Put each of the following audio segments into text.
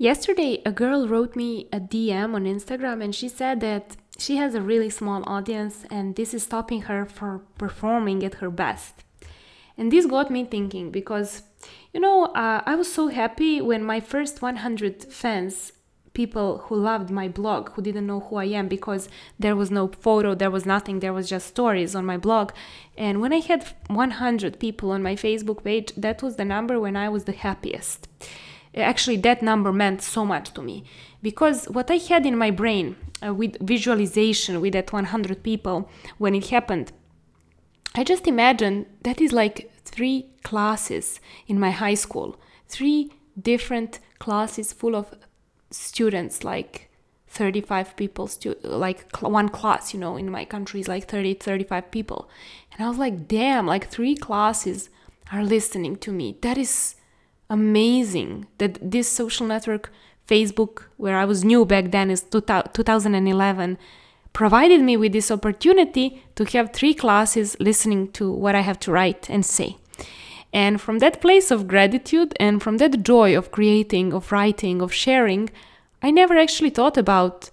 Yesterday, a girl wrote me a DM on Instagram and she said that she has a really small audience and this is stopping her from performing at her best. And this got me thinking because, you know, uh, I was so happy when my first 100 fans, people who loved my blog, who didn't know who I am because there was no photo, there was nothing, there was just stories on my blog. And when I had 100 people on my Facebook page, that was the number when I was the happiest actually that number meant so much to me. Because what i had in my brain uh, with visualization with that 100 people when it happened i just imagined that is like three classes in my high school. Three different classes full of students like 35 people stu- like cl- one class you know in my country is like 30 35 people. And i was like damn like three classes are listening to me. That is amazing that this social network, Facebook, where I was new back then, is 2011, provided me with this opportunity to have three classes listening to what I have to write and say. And from that place of gratitude and from that joy of creating, of writing, of sharing, I never actually thought about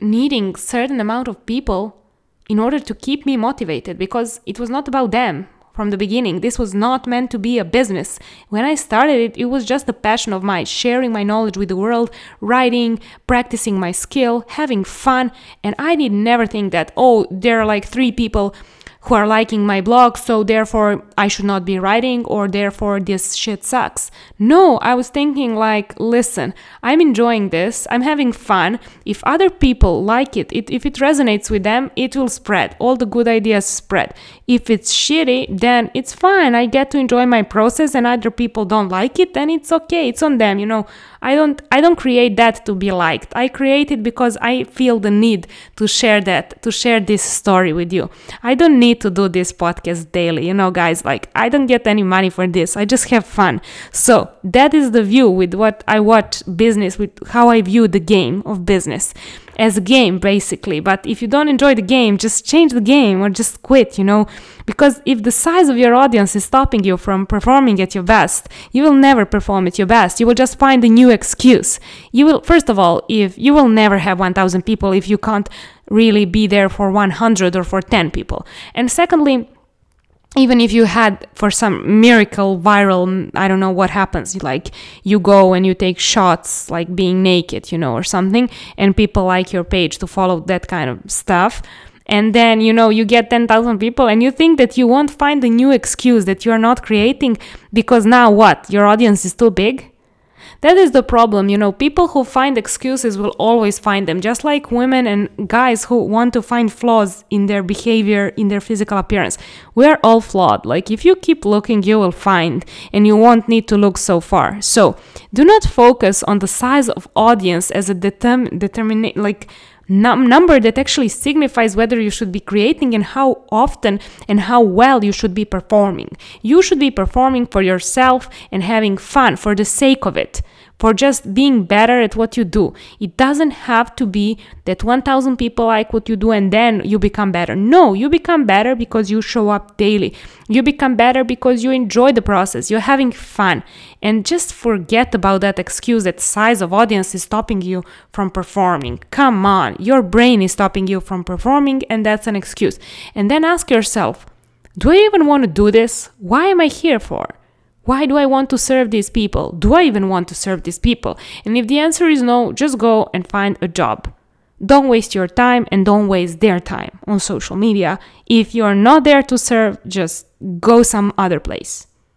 needing certain amount of people in order to keep me motivated because it was not about them from the beginning. This was not meant to be a business. When I started it, it was just a passion of mine, sharing my knowledge with the world, writing, practicing my skill, having fun. And I did never think that, oh, there are like three people who are liking my blog, so therefore I should not be writing or therefore this shit sucks. No, I was thinking like, listen, I'm enjoying this, I'm having fun. If other people like it, it if it resonates with them, it will spread. All the good ideas spread. If it's shitty, then it's fine. I get to enjoy my process and other people don't like it, then it's okay. It's on them, you know. I don't I don't create that to be liked. I create it because I feel the need to share that, to share this story with you. I don't need to do this podcast daily, you know, guys, like I don't get any money for this. I just have fun. So, that is the view with what I watch business with how I view the game of business as a game basically. But if you don't enjoy the game just change the game or just quit you know? Because if the size of your audience is stopping you from performing at your best you will never perform at your best. You will just find a new excuse. You will first of all if you will never have 1000 people if you can't really be there for 100 or for 10 people. And secondly even if you had for some miracle viral i don't know what happens like you go and you take shots like being naked you know or something and people like your page to follow that kind of stuff and then you know you get 10,000 people and you think that you won't find a new excuse that you're not creating because now what? Your audience is too big that is the problem, you know, people who find excuses will always find them, just like women and guys who want to find flaws in their behavior, in their physical appearance. We're all flawed. Like, if you keep looking, you will find, and you won't need to look so far. So, do not focus on the size of audience as a determ- determine, like, num- number that actually signifies whether you should be creating and how often and how well you should be performing. You should be performing for yourself and having fun for the sake of it for just being better at what you do. It doesn't have to be that 1000 people like what you do and then you become better. No, you become better because you show up daily. You become better because you enjoy the process. You're having fun. And just forget about that excuse that size of audience is stopping you from performing. Come on, your brain is stopping you from performing and that's an excuse. And then ask yourself, do I even want to do this? Why am I here for? Why do I want to serve these people? Do I even want to serve these people? And if the answer is no, just go and find a job. Don't waste your time and don't waste their time on social media. If you're not there to serve, just go some other place.